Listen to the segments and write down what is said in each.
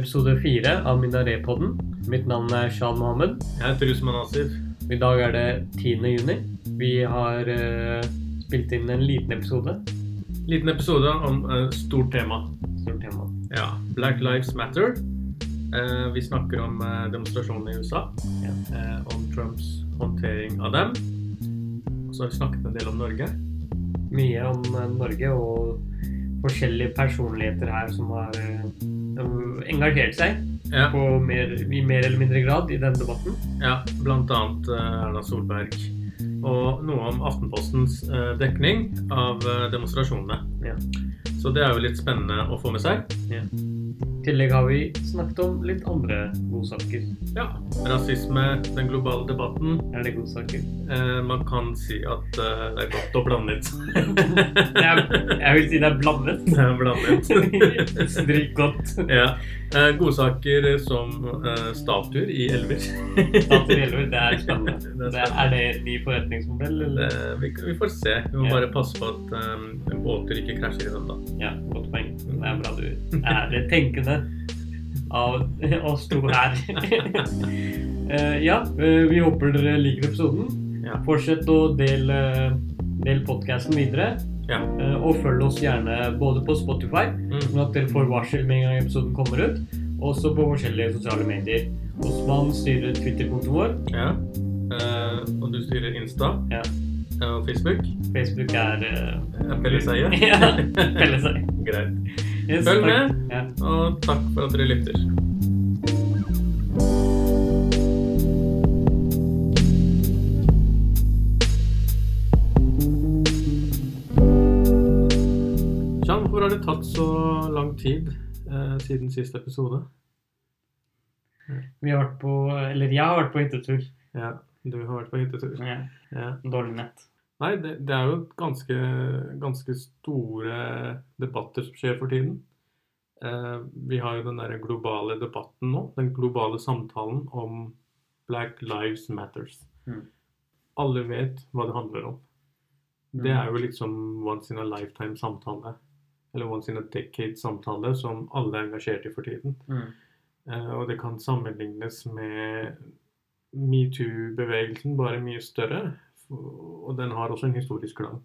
episode fire av Minaré-podden. Mitt navn er Shan Mohammed. Jeg heter Usman Asif. I dag er det 10. juni. Vi har uh, spilt inn en liten episode. Liten episode om et stort tema. Stort tema. Ja, Black Lives Matter. Uh, vi snakker om uh, demonstrasjonene i USA. Ja. Eh, om Trumps håndtering av dem. Og så har vi snakket en del om Norge. Mye om eh, Norge og forskjellige personligheter her som har eh, engasjert seg Ja, på mer, i mer eller mindre grad i denne debatten. ja blant annet eh, Erna Solberg. Og noe om Aftenpostens eh, dekning av eh, demonstrasjonene. Ja. Så det er jo litt spennende å få med seg. I tillegg har vi snakket om litt andre godsaker. Ja, Rasisme, den globale debatten. Er det godsaker? Eh, man kan si at eh, det er godt og blandet. Det er, jeg vil si det er blandet. Det er blandet. Stryk godt. ja. Eh, godsaker som eh, statuer i elver. statuer i elver, det er spennende. Det er Det er, det en ny forretningsmodell, Det, vi, vi får se. Vi må Ja. bare passe på at eh, båter ikke krasjer i dem, da. Ja, godt poeng. Det er bra du er litt tenkende av oss to her. Eh, ja, eh, vi håper dere liker episoden. Ja. Fortsett å dele, del podcasten videre. Ja. Eh, Og følg oss gjerne både på Spotify, Mm. sånn at dere får varsel med en gang episoden kommer ut, og også på forskjellige sosiale medier. Osman styrer Twitter-kontoen vår. ja. Uh, og du styrer Insta Ja. eh, og Facebook. Facebook er uh, Er Pelle Seie? Ja, Pelleseie. Greit. Yes, Følg takk. med. Ja. Og takk for at dere lytter. Jan, hvorfor har det tatt så lang tid eh, siden siste episode? Vi har vært på Eller jeg har vært på hyttetur. Ja, du har vært på hyttetur. Ja, Ja. dårlig nett. Nei, det, det er jo ganske, ganske store debatter som skjer for tiden. Eh, vi har jo den der globale debatten nå, den globale samtalen om Black Lives Matters. Mm. Alle vet hva det handler om. Det er jo liksom once in a lifetime-samtale. Eller once in a decade-samtale som alle er engasjert i for tiden. Mm. Eh, og det kan sammenlignes med metoo-bevegelsen, bare mye større. Og den har også en historisk klang.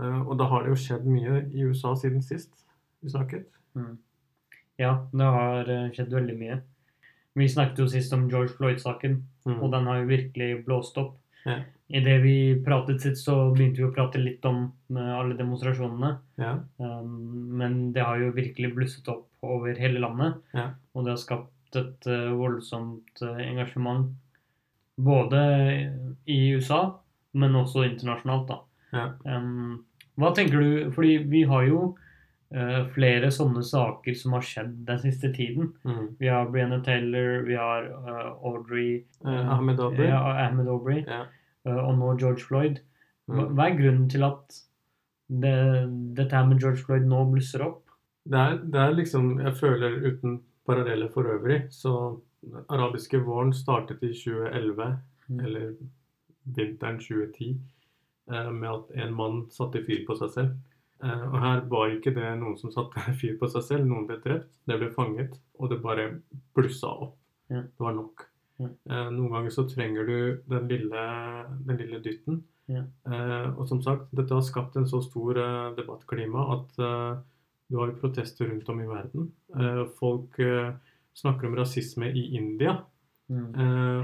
Eh, og da har det jo skjedd mye i USA siden sist vi snakket. Mm. Ja, det har eh, skjedd veldig mye. Vi snakket jo sist om George Floyd-saken, Mm. og den har jo virkelig blåst opp. Ja. Idet vi pratet sitt, så begynte vi å prate litt om eh, alle demonstrasjonene. Ja, Um, men det har jo virkelig blusset opp over hele landet. Ja. Og det har skapt et voldsomt engasjement. Både i USA, men også internasjonalt, da. Ja. Um, hva tenker du Fordi vi har jo uh, flere sånne saker som har skjedd den siste tiden. mm. Vi har Brianna Taylor, vi har uh, Audrey Eh, Ahmed Aubrey. Ja, Ahmed Aubrey. Ja. og nå George Floyd. Hva, Mm. hva er grunnen til at det, dette her med George Floyd nå blusser opp? Det, er, det er liksom Jeg føler uten paralleller for øvrig, så arabiske våren startet i 2011, Mm. eller vinteren 2010, eh, med at en mann satte fyr på seg selv. Eh, Og her var ikke det noen som satte fyr på seg selv. Noen ble drept, det ble fanget, og det bare blussa opp. Ja. Det var nok. Ja. Eh, Noen ganger så trenger du den lille, den lille dytten. Ja. Og som sagt, dette har skapt en så stor debattklima at du har jo protester rundt om i verden. Folk snakker om rasisme i India. Mm.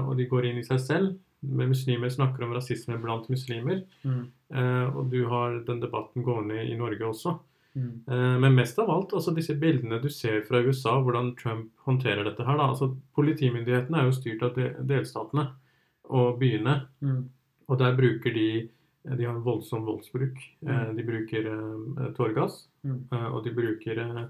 Og de går inn i seg selv. Men muslimer snakker om rasisme blant muslimer. Mm. Eh, og du har den debatten gående i Norge også. Mm. Eh, men mest av alt, altså disse bildene du ser fra USA, hvordan Trump håndterer dette her. da, altså Politimyndighetene er jo styrt av delstatene og byene. Mm. Og der bruker de De har en voldsom voldsbruk. Eh, Mm. de bruker eh, tåregass. Mm. Eh, og de bruker eh,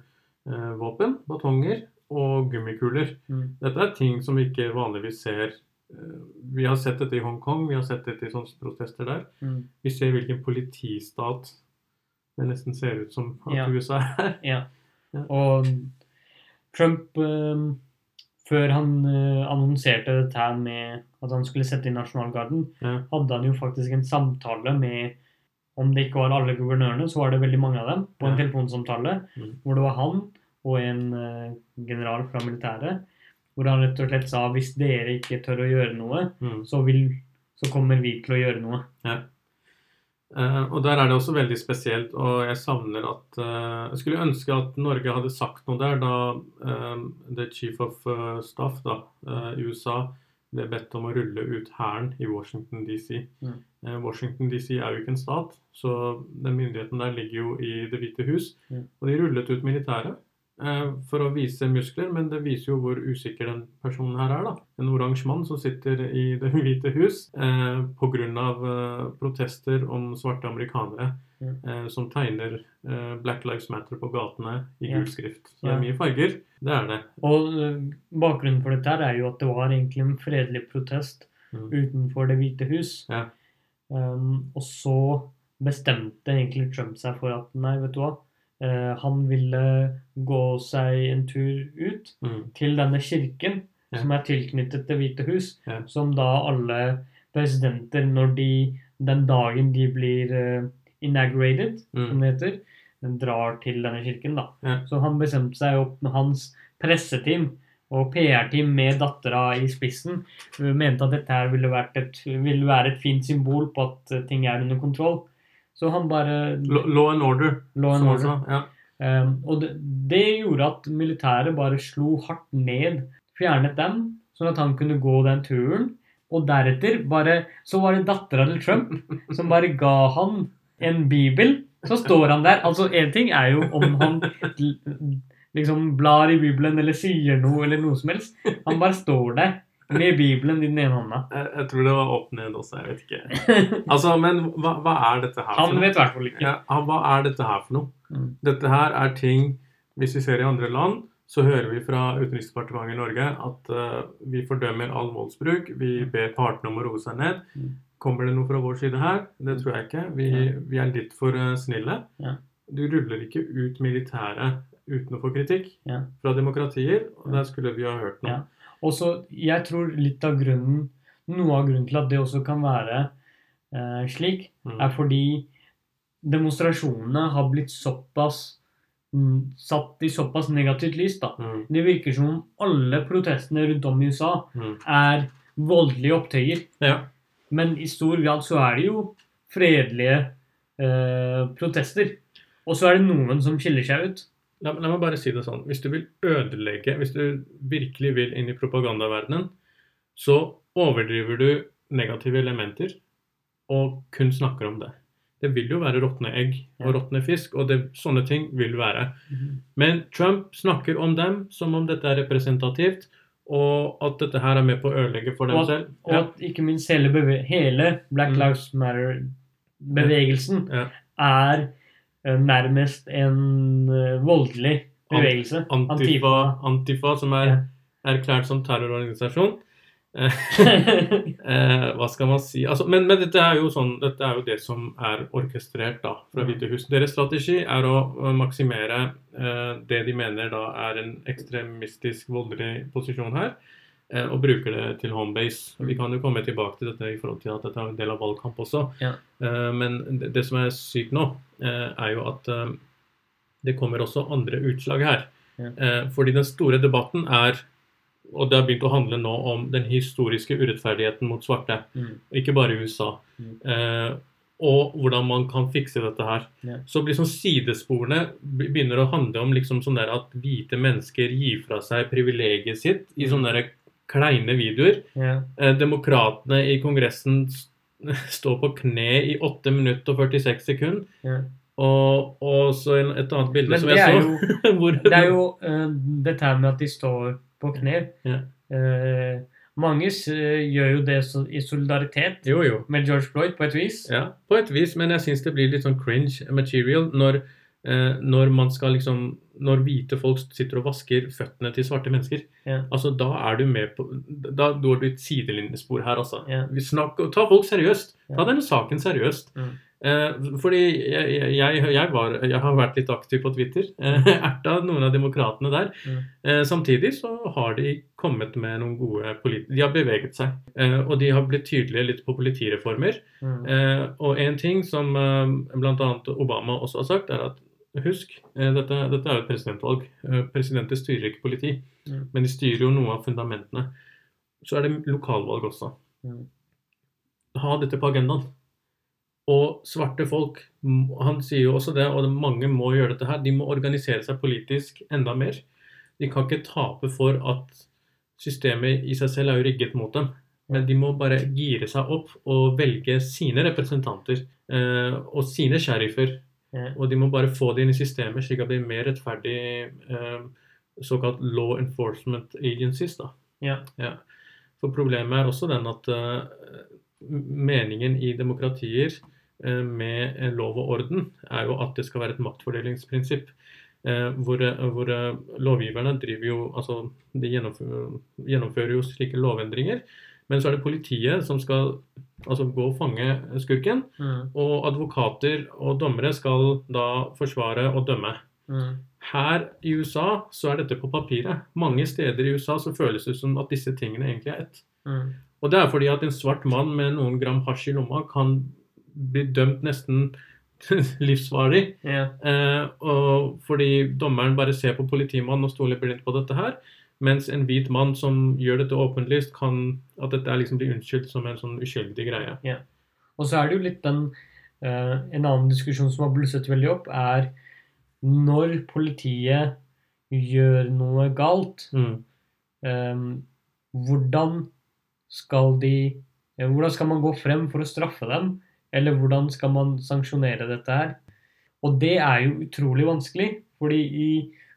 eh, våpen, batonger og gummikuler. Mm. Dette er ting som vi ikke vanligvis ser. Eh, Vi har sett dette i Hongkong, vi har sett dette i sånne protester der. Mm. Vi ser hvilken politistat det nesten ser ut som at Ja. USA er. Ja. Ja. Og Trump eh, Før han eh, annonserte dette her med at han skulle sette inn nasjonalgarden, Ja. hadde han jo faktisk en samtale med Om det ikke var alle guvernørene, så var det veldig mange av dem på en telefonsamtale Mm. hvor det var han og en eh, general fra militæret. Hvor han rett og slett sa hvis dere ikke tør å gjøre noe, Mm. så, vil, så kommer vi til å gjøre noe. Eh, og der er det også veldig spesielt, og jeg savner at uh, Jeg skulle ønske at Norge hadde sagt noe der da uh, the chief of staff da, USA ble bedt om å rulle ut hæren i Washington DC. Mm. Washington DC er jo ikke en stat, så den myndigheten der ligger jo i Det hvite hus. Mm. Og de rullet ut militæret for å vise muskler, men det viser jo hvor usikker den personen her er. da. En oransje mann som sitter i Det hvite hus eh, pga. Eh, protester om svarte amerikanere eh, som tegner eh, Black Lives Matter på gatene i Ja. gul skrift. Så det er mye farger. Det er det. Og eh, bakgrunnen for dette her er jo at det var egentlig en fredelig protest Mm. utenfor Det hvite hus. Ja. Um, og så bestemte egentlig Trump seg for at nei, vet du hva. Eh, han ville gå seg en tur ut Mm. til denne kirken Ja. som er tilknyttet Det hvite hus. Ja. Som da alle presidenter, når de den dagen de blir eh, inaugurated, som Mm. det heter, drar til denne kirken. da. Ja. Så han bestemte seg opp med hans presseteam og PR-team med dattera i spissen. Mente at dette her ville, et, ville være et fint symbol på at eh, ting er under kontroll. Så han bare Law and order, Law and order. Ja. Um, og det, det gjorde at militæret bare slo hardt ned, fjernet dem, sånn at han kunne gå den turen. Og deretter bare, så var det dattera til Trump som bare ga han en bibel. Så står han der. Altså, én ting er jo om han liksom blar i bibelen eller sier noe eller noe som helst. Han bare står der med bibelen i den ene hånda. Jeg, jeg tror det var opp ned også, jeg vet ikke. Altså, Men hva, hva er dette her Han vet i hvert fall ikke. Ja, hva er dette her for noe? Mm. Dette her er ting Hvis vi ser i andre land, så hører vi fra Utenriksdepartementet i Norge at uh, vi fordømmer all voldsbruk. Vi ber partene om å roe seg ned. Mm. Kommer det noe fra vår side her? Det tror jeg ikke. Vi, vi er litt for uh, snille. Ja. Du ruller ikke ut militæret uten å få kritikk Ja. fra demokratier. Og der skulle vi ha hørt noe. Ja. Og så, jeg tror litt av grunnen Noe av grunnen til at det også kan være eh, slik, Mm. er fordi demonstrasjonene har blitt såpass mm, satt i såpass negativt lys. da. Mm. Det virker som om alle protestene rundt om i USA Mm. er voldelige opptøyer. Ja. Men i stor grad så er det jo fredelige eh, protester. Og så er det noen som skiller seg ut. La, la meg bare si det sånn. Hvis du vil ødelegge, hvis du virkelig vil inn i propagandaverdenen, så overdriver du negative elementer og kun snakker om det. Det vil jo være råtne egg og Ja. råtne fisk, og det, sånne ting vil være. Men Trump snakker om dem som om dette er representativt, og at dette her er med på å ødelegge for dem Og, selv. og at ikke minst hele, hele Black Mm. Lives Matter-bevegelsen Ja. er nærmest en eh, voldelig bevegelse. Antifa, Antifa som er erklært som terrororganisasjon. Eh, Eh, hva skal man si? Altså, men, men dette, er jo sånn, dette er jo det som er orkestrert da, fra Mm. Hvite hus. Deres strategi er å maksimere eh, det de mener da er en ekstremistisk voldelig posisjon her, eh, og bruker det til homebase. Vi kan jo komme tilbake til dette i forhold til at dette er en del av valgkamp også. Ja. Eh, men det, som er sykt nå, eh, er jo at eh, det kommer også andre utslag her. Ja. Eh, fordi den store debatten er og det har begynt å handle nå om den historiske urettferdigheten mot svarte. Mm. Ikke bare i USA. Mm. Eh, og hvordan man kan fikse dette her. Yeah. Så liksom sidesporene begynner å handle om liksom sånn at hvite mennesker gir fra seg privilegiet sitt i Mm. sånne der kleine videoer. Ja. Eh, demokratene i Kongressen står på kne i 8 minutter og 46 sekunder. Ja. Og, og så et annet bilde Men som jeg så. jo, hvor, det er jo uh, dette med at de står på kne. Ja. Uh, mange uh, gjør jo det så, i solidaritet Jo, jo. med George Floyd, på et vis. Ja, på et vis, men jeg syns det blir litt sånn cringe material når, når man skal liksom Når hvite folk sitter og vasker føttene til svarte mennesker. Ja. Altså, Da er du med på Da går du et sidelinjespor her, altså. Ja. Vi snakker, ta folk seriøst. Ta denne saken seriøst. Mm. Eh, fordi jeg, jeg, jeg, var, jeg har vært litt aktiv på Twitter. Eh, Erta noen av demokratene der. Mm. Eh, samtidig så har de kommet med noen gode polit... De har beveget seg. Eh, og de har blitt tydelige litt på politireformer. Mm. Eh, og en ting som eh, bl.a. Obama også har sagt, er at husk, eh, dette, dette er jo et presidentvalg. Eh, Presidenter styrer ikke politi, Mm. men de styrer jo noe av fundamentene. Så er det lokalvalg også. Mm. Ha dette på agendaen. Og svarte folk, han sier jo også det, og mange må gjøre dette her, de må organisere seg politisk enda mer. De kan ikke tape for at systemet i seg selv er jo rigget mot dem. Men de må bare gire seg opp og velge sine representanter eh, og sine sheriffer. Ja. Og de må bare få det inn i systemet, slik at det blir mer rettferdig eh, såkalt law enforcement agencies. da. Ja. For problemet er også den at eh, meningen i demokratier eh, med lov og orden er jo at det skal være et maktfordelingsprinsipp. eh, hvor, hvor eh, lovgiverne driver jo Altså, de gjennomfører, gjennomfører jo slike lovendringer. Men så er det politiet som skal altså, gå og fange skurken. Mm. Og advokater og dommere skal da forsvare og dømme. Mm. Her i USA så er dette på papiret. Mange steder i USA så føles det som at disse tingene egentlig er ett. Mm. Og det er fordi at en svart mann med noen gram hasj i lomma kan bli dømt nesten livsvarig. Yeah. Eh, og fordi dommeren bare ser på politimannen og stoler blindt på dette her. Mens en hvit mann som gjør dette åpenlyst, kan at dette er liksom blir unnskyldt som en sånn uskyldig greie. Og så er det jo litt den uh, En annen diskusjon som har blusset veldig opp, er når politiet gjør noe galt, Mm. um, hvordan skal de eh, Hvordan skal man gå frem for å straffe dem? Eller hvordan skal man sanksjonere dette her? Og det er jo utrolig vanskelig, fordi i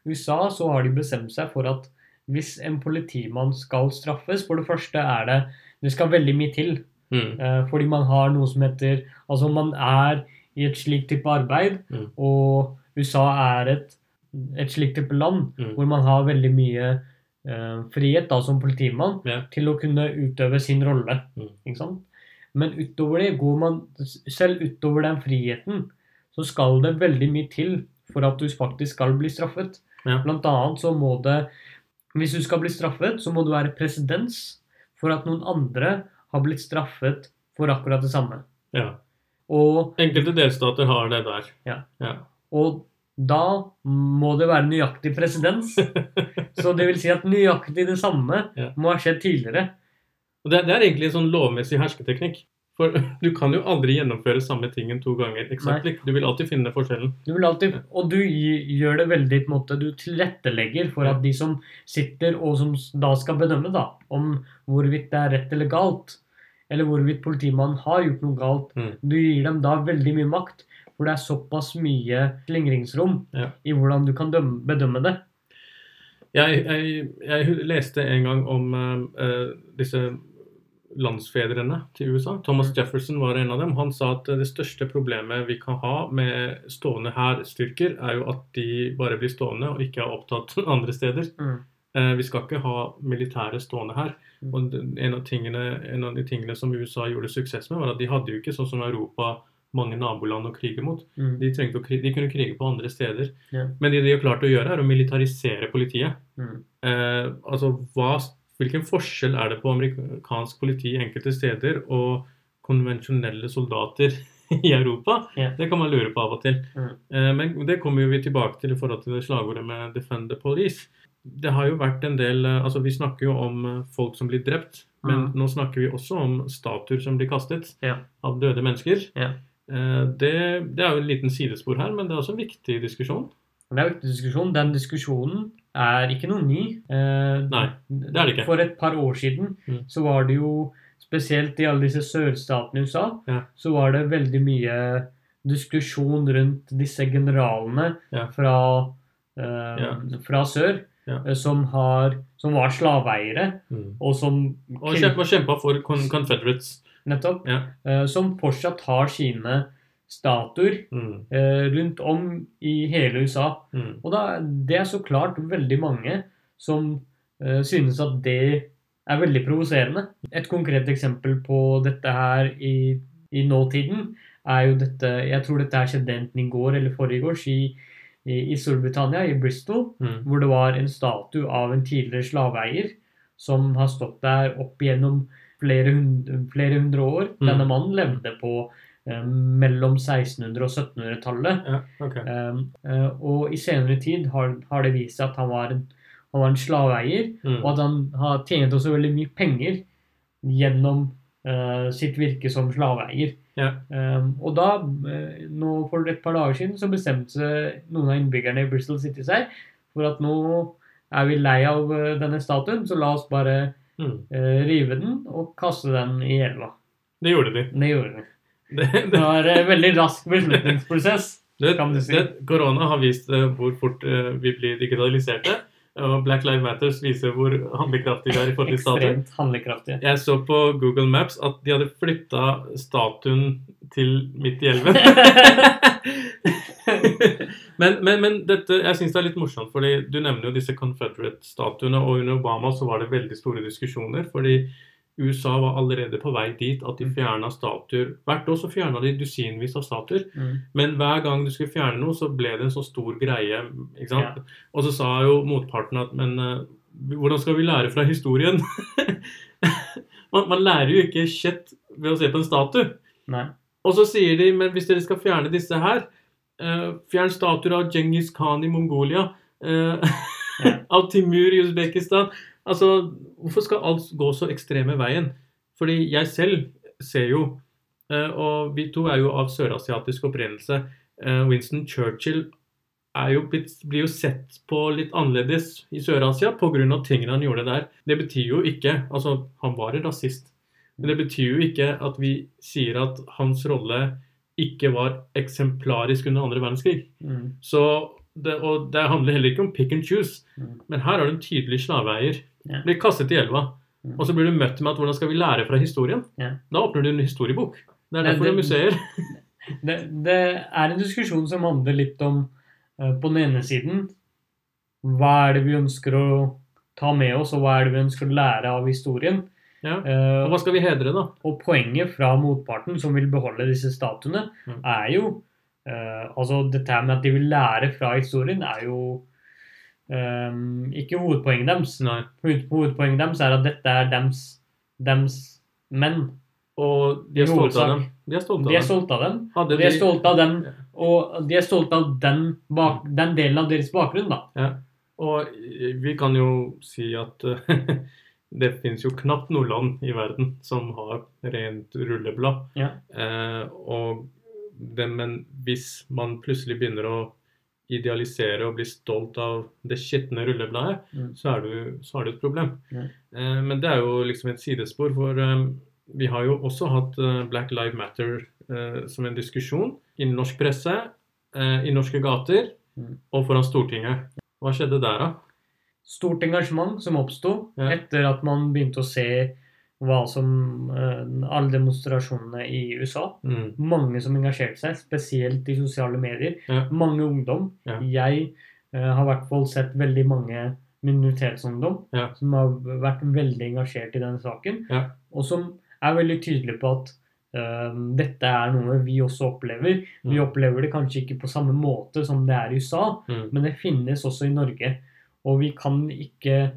USA så har de bestemt seg for at hvis en politimann skal straffes For det første er det Det skal veldig mye til. Mm. Eh, fordi man har noe som heter Altså man er i et slikt type arbeid, Mm. og USA er et, et slikt type land Mm. hvor man har veldig mye eh, frihet da som politimann yeah. til å kunne utøve sin rolle. Mm. Ikke sant? Men utover det går man Selv utover den friheten så skal det veldig mye til for at du faktisk skal bli straffet. Ja. Blant annet så må det Hvis du skal bli straffet, så må du være presedens for at noen andre har blitt straffet for akkurat det samme. Ja. Og, Enkelte delstater har det der. Ja. ja. og da må det være nøyaktig presedens. Så det vil si at nøyaktig det samme Ja. må ha skjedd tidligere. Og det, det er egentlig en sånn lovmessig hersketeknikk. For du kan jo aldri gjennomføre samme tingen to ganger likt. Du vil alltid finne forskjellen. Du vil alltid, og du gjør det veldig på en måte, du tilrettelegger for at de som sitter og som da skal bedømme da, om hvorvidt det er rett eller galt, eller hvorvidt politimannen har gjort noe galt, Mm. du gir dem da veldig mye makt, for det er såpass mye slingringsrom Ja. i hvordan du kan dømme, bedømme det. Jeg, jeg, jeg leste en gang om eh, disse landsfedrene til USA. Thomas Jefferson var en av dem. Han sa at det største problemet vi kan ha med stående hærstyrker, er jo at de bare blir stående og ikke er opptatt andre steder. Mm. Eh, Vi skal ikke ha militære stående her. Mm. Og en av, tingene, en av de tingene som USA gjorde suksess med, var at de hadde jo ikke sånn som Europa mange naboland å krige mot. Mm. De, å krige, de kunne krige på andre steder. Yeah. Men det de har klart å gjøre, er å militarisere politiet. Mm. Eh, altså, hva, hvilken forskjell er det på amerikansk politi enkelte steder og konvensjonelle soldater i Europa? Yeah. Det kan man lure på av og til. Mm. Eh, men det kommer jo vi tilbake til i forhold til slagordet med 'defend the police'. Det har jo vært en del eh, altså Vi snakker jo om eh, folk som blir drept, men Mm. nå snakker vi også om statuer som blir kastet yeah. av døde mennesker. Eh, det, det er jo en liten sidespor her, men det er også en viktig diskusjon. Det er en viktig diskusjon. Den diskusjonen er ikke noe ny. Eh, Nei, det er det ikke. For et par år siden Mm. så var det jo, spesielt i alle disse sørstatene i USA, Ja. så var det veldig mye diskusjon rundt disse generalene Ja. fra, eh, Ja. fra sør, Ja. eh, som, har, som var slaveeiere, og som Og kjempa, for Confederates. nettopp, Ja. eh, som fortsatt har sine statuer Mm. eh, rundt om i hele USA. Mm. Og da, det er så klart veldig mange som eh, synes at det er veldig provoserende. Et konkret eksempel på dette her i, i nåtiden er jo dette Jeg tror dette her skjedde enten i går eller forrige gårs i, i, i Storbritannia, i Bristol, Mm. hvor det var en statue av en tidligere slaveeier som har stått der opp igjennom flere hundre, flere hundre år. Mm. Denne mannen levde på mellom 1600- og 1700-tallet. Ja, okay. Um, eh, og i senere tid har, har det vist seg at han var en, han var en slaveeier, Mm. og at han har tjent også veldig mye penger gjennom uh, sitt virke som slaveeier. Ja. Um, og da, eh, nå for et par dager siden, så bestemte noen av innbyggerne i Bristol City seg for at nå er vi lei av eh, denne statuen, så la oss bare Mm. uh, rive den og kaste den i elva. Det gjorde de. Det gjorde vi. Det, Det det, var en veldig rask beslutningsprosess. det, si. det, korona har vist eh, hvor fort eh, vi blir digitaliserte. Og Black Lives Matters viser hvor handlekraftige vi er i forhold til statuen. Ekstremt handlekraftige. Jeg så på Google Maps at de hadde flytta statuen til midt i elven. men, men, men dette, jeg syns det er litt morsomt, fordi du nevner jo disse Confederate-statuene, og under Obama så var det veldig store diskusjoner. fordi USA var allerede på vei dit at de fjerna statuer. Hvert år så fjerna de dusinvis av statuer. Mm. Men hver gang du skulle fjerne noe, så ble det en så stor greie. ikke sant? Og så sa jo motparten at men uh, hvordan skal vi lære fra historien? man, man lærer jo ikke kjett ved å se på en statue. Nei. Og så sier de men hvis dere skal fjerne disse her, uh, fjern statuer av Djengis Khan i Mongolia, Uh, Ja. av Timur i Usbekistan Altså, hvorfor skal alt gå så ekstreme veien? Fordi jeg selv ser jo eh, Og vi to er jo av sørasiatisk opprinnelse. eh, Winston Churchill er jo blitt, blir jo sett på litt annerledes i Sør-Asia pga. tingene han gjorde der. Det betyr jo ikke Altså, han var en rasist. Men det betyr jo ikke at vi sier at hans rolle ikke var eksemplarisk under andre verdenskrig. Mm. Så det, og det handler heller ikke om pick and choose. Mm. Men her er du en tydelig slaveeier. Ja. Blir kastet i elva. Mm. Og så blir du møtt med at hvordan skal vi lære fra historien? Ja. Da åpner du en historiebok. Det er derfor det er museer. Det, det er en diskusjon som handler litt om uh, på den ene siden hva er det vi ønsker å ta med oss, og hva er det vi ønsker å lære av historien. Ja. Eh, Og hva skal vi hedre, da? Og poenget fra motparten, som vil beholde disse statuene, Mm. er jo uh, Altså, dette med at de vil lære fra historien, er jo eh, ikke hovedpoenget deres. Nei. Hovedpoenget deres er at dette er dems, dems menn. Og de er stolte av dem. De er stolte De er av dem. stolte av dem. De er de- stolte av dem, og de er stolte av den, bak, den delen av deres bakgrunn, da. Ja. Og vi kan jo si at det finnes jo knapt noe land i verden som har rent rulleblad. Ja. Eh, og det, men hvis man plutselig begynner å idealisere og bli stolt av det skitne rullebladet, Mm. så, er du, så har du et problem. Mm. Eh, men det er jo liksom et sidespor, for eh, vi har jo også hatt eh, Black Lives Matter eh, som en diskusjon i norsk presse, eh, i norske gater Mm. og foran Stortinget. Hva skjedde der, da? Stort engasjement som oppsto Ja. etter at man begynte å se hva som uh, Alle demonstrasjonene i USA. Mm. Mange som engasjerte seg, spesielt i sosiale medier. Ja. Mange ungdom. Ja. Jeg uh, har i hvert fall sett veldig mange minoritetsungdom Ja. som har vært veldig engasjert i denne saken, og som er veldig tydelige på at uh, dette er noe vi også opplever. Vi Mm. opplever det kanskje ikke på samme måte som det er i USA, Mm. men det finnes også i Norge. Og vi kan ikke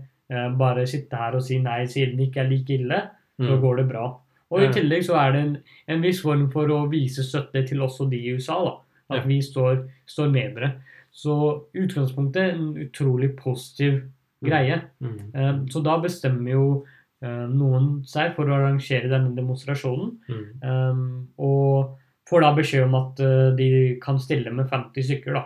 bare sitte her og si nei, siden det ikke er like ille, så Mm. går det bra. Og i tillegg så er det en, en viss form for å vise støtte til også de i USA, da. At Ja. vi står, står med dere. Så utgangspunktet utgangspunktet en utrolig positiv greie. Mm. Mm. Så da bestemmer jo eh, noen seg for å arrangere denne demonstrasjonen. Mm. Um, og får da beskjed om at de kan stille med 50 stykker, da.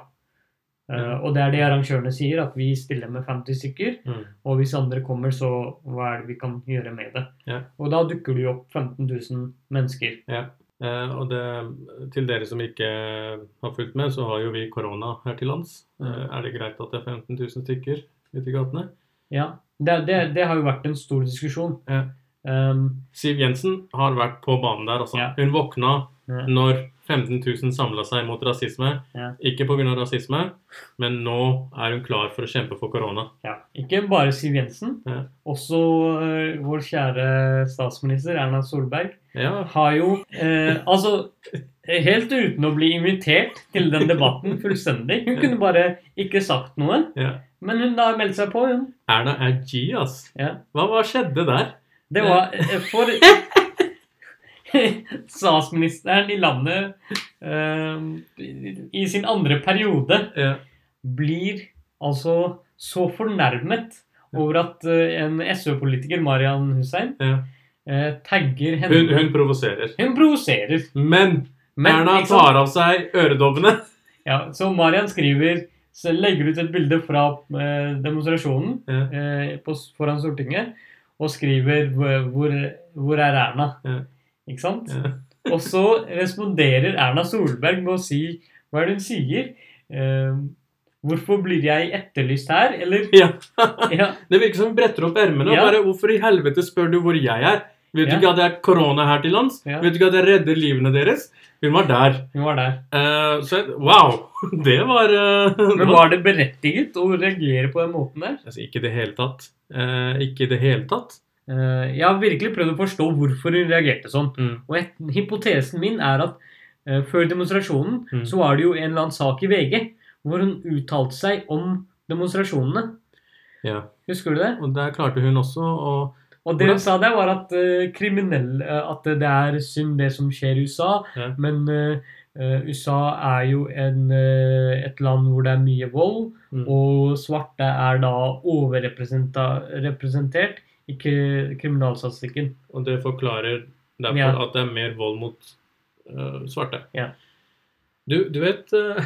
Uh, Og det er det arrangørene sier, at vi stiller med 50 stykker. Mm. Og hvis andre kommer, så hva er det vi kan gjøre med det? Ja. Og da dukker det jo opp 15 000 mennesker. Eh, og det, til dere som ikke har fulgt med, så har jo vi korona her til lands. Mm. Uh, er det greit at det er 15 000 stykker ute i gatene? Ja, det, det, det har jo vært en stor diskusjon. Ja. Um, Siv Jensen har vært på banen der, altså. Ja. Hun våkna Ja. når 15 000 samla seg mot rasisme. Ja. Ikke pga. rasisme, men nå er hun klar for å kjempe for korona. ja. Ikke bare Siv Jensen. Ja. Også uh, vår kjære statsminister Erna Solberg har jo uh, Altså, helt uten å bli invitert til den debatten fullstendig. Hun kunne bare ikke sagt noe, ja. men hun har meldt seg på, hun. Erna er G, ass. Ja. Hva, hva skjedde der? Det var eh, for statsministeren i landet eh, i sin andre periode blir altså så fornærmet over at eh, en SV-politiker, Marian Hussein, Ja. eh, tagger henne. Hun, hun provoserer. Hun provoserer. Men, Men, Erna tar av seg øredobbene. Ja, så Marian skriver så legger ut et bilde fra demonstrasjonen Ja. eh, på, foran Stortinget og skriver hvor- hvor er Erna? Ja. Ikke sant? Ja. Og så responderer Erna Solberg med å si Hva er det hun sier? Eh, hvorfor blir jeg etterlyst her? Eller Ja. Ja. Det virker som hun bretter opp ermene og Ja. bare Hvorfor i helvete spør du hvor jeg er? Vet du ikke at det er korona her til lands? Ja. Vet du ikke at jeg redder livene deres? Hun var der. Hun var der. Uh, så wow! Det var uh, Men var det berettiget å reagere på den måten der? altså, Ikke i det hele tatt. Uh, ikke i det hele tatt. Eh, jeg har virkelig prøvd å forstå hvorfor hun reagerte sånn. Mm. Og et, hypotesen min er at uh, før demonstrasjonen Mm. så var det jo en eller annen sak i VG hvor hun uttalte seg om demonstrasjonene. Ja. Husker du det? Og der klarte hun også å Og det hun sa der, var at uh, kriminell At det er synd det som skjer i USA, Ja. men uh, USA er jo en, et land hvor det er mye vold, Mm. og svarte er da overrepresentert i kriminalstatistikken. Og det forklarer derfor Ja. at det er mer vold mot uh, svarte. Ja. Du, du vet uh,